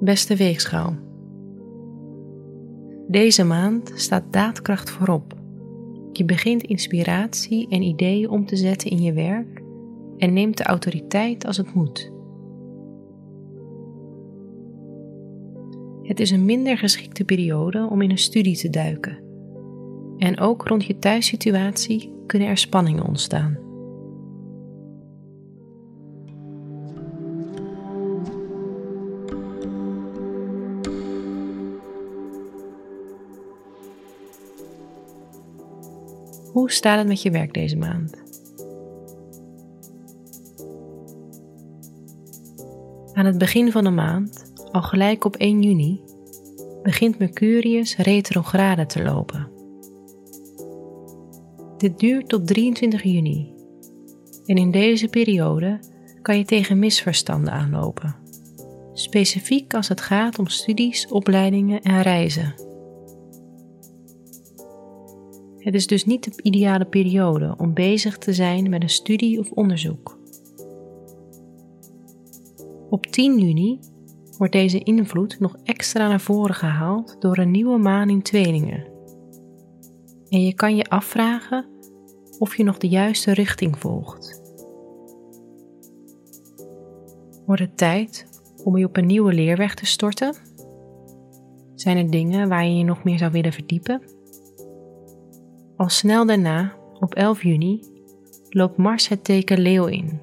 Beste weegschaal. Deze maand staat daadkracht voorop. Je begint inspiratie en ideeën om te zetten in je werk en neemt de autoriteit als het moet. Het is een minder geschikte periode om in een studie te duiken. En ook rond je thuissituatie kunnen er spanningen ontstaan. Hoe staat het met je werk deze maand? Aan het begin van de maand, al gelijk op 1 juni, begint Mercurius retrograde te lopen. Dit duurt tot 23 juni en in deze periode kan je tegen misverstanden aanlopen, specifiek als het gaat om studies, opleidingen en reizen. Het is dus niet de ideale periode om bezig te zijn met een studie of onderzoek. Op 10 juni wordt deze invloed nog extra naar voren gehaald door een nieuwe maan in tweelingen. En je kan je afvragen of je nog de juiste richting volgt. Wordt het tijd om je op een nieuwe leerweg te storten? Zijn er dingen waar je je nog meer zou willen verdiepen? Al snel daarna, op 11 juni, loopt Mars het teken Leeuw in,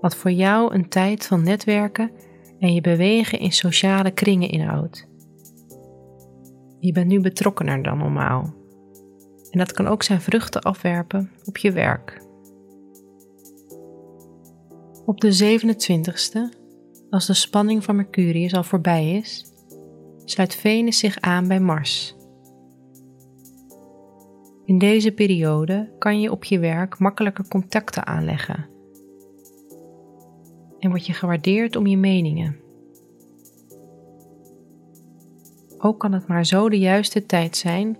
wat voor jou een tijd van netwerken en je bewegen in sociale kringen inhoudt. Je bent nu betrokkener dan normaal. En dat kan ook zijn vruchten afwerpen op je werk. Op de 27ste, als de spanning van Mercurius al voorbij is, sluit Venus zich aan bij Mars in deze periode kan je op je werk makkelijker contacten aanleggen en word je gewaardeerd om je meningen. Ook kan het maar zo de juiste tijd zijn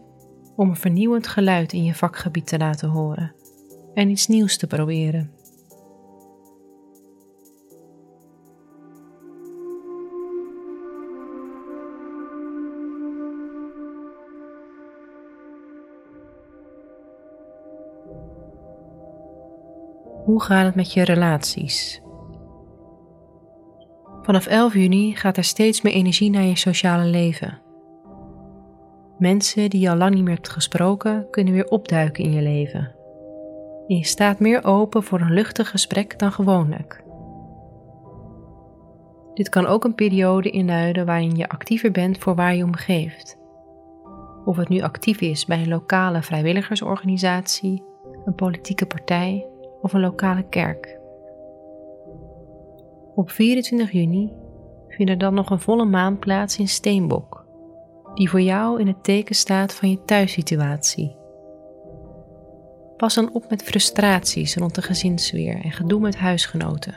om een vernieuwend geluid in je vakgebied te laten horen en iets nieuws te proberen. Hoe gaat het met je relaties? Vanaf 11 juni gaat er steeds meer energie naar je sociale leven. Mensen die je al lang niet meer hebt gesproken, kunnen weer opduiken in je leven. En je staat meer open voor een luchtig gesprek dan gewoonlijk. Dit kan ook een periode inluiden waarin je actiever bent voor waar je om geeft. Of het nu actief is bij een lokale vrijwilligersorganisatie, een politieke partij of een lokale kerk. Op 24 juni vindt er dan nog een volle maan plaats in Steenbok, die voor jou in het teken staat van je thuissituatie. Pas dan op met frustraties rond de gezinssfeer en gedoe met huisgenoten.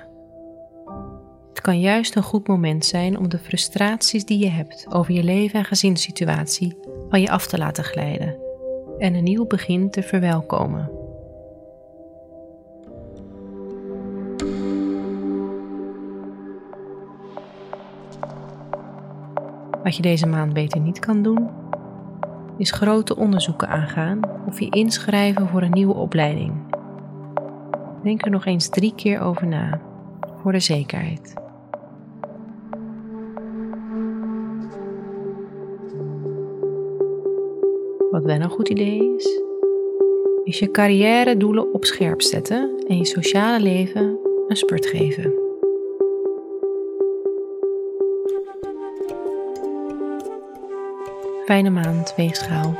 Het kan juist een goed moment zijn om de frustraties die je hebt over je leven en gezinssituatie van je af te laten glijden en een nieuw begin te verwelkomen. Wat je deze maand beter niet kan doen, is grote onderzoeken aangaan of je inschrijven voor een nieuwe opleiding. Denk er nog eens drie keer over na, voor de zekerheid. Wat wel een goed idee is, is je carrière doelen op scherp zetten en je sociale leven een spurt geven. Fijne maand, weegschaal.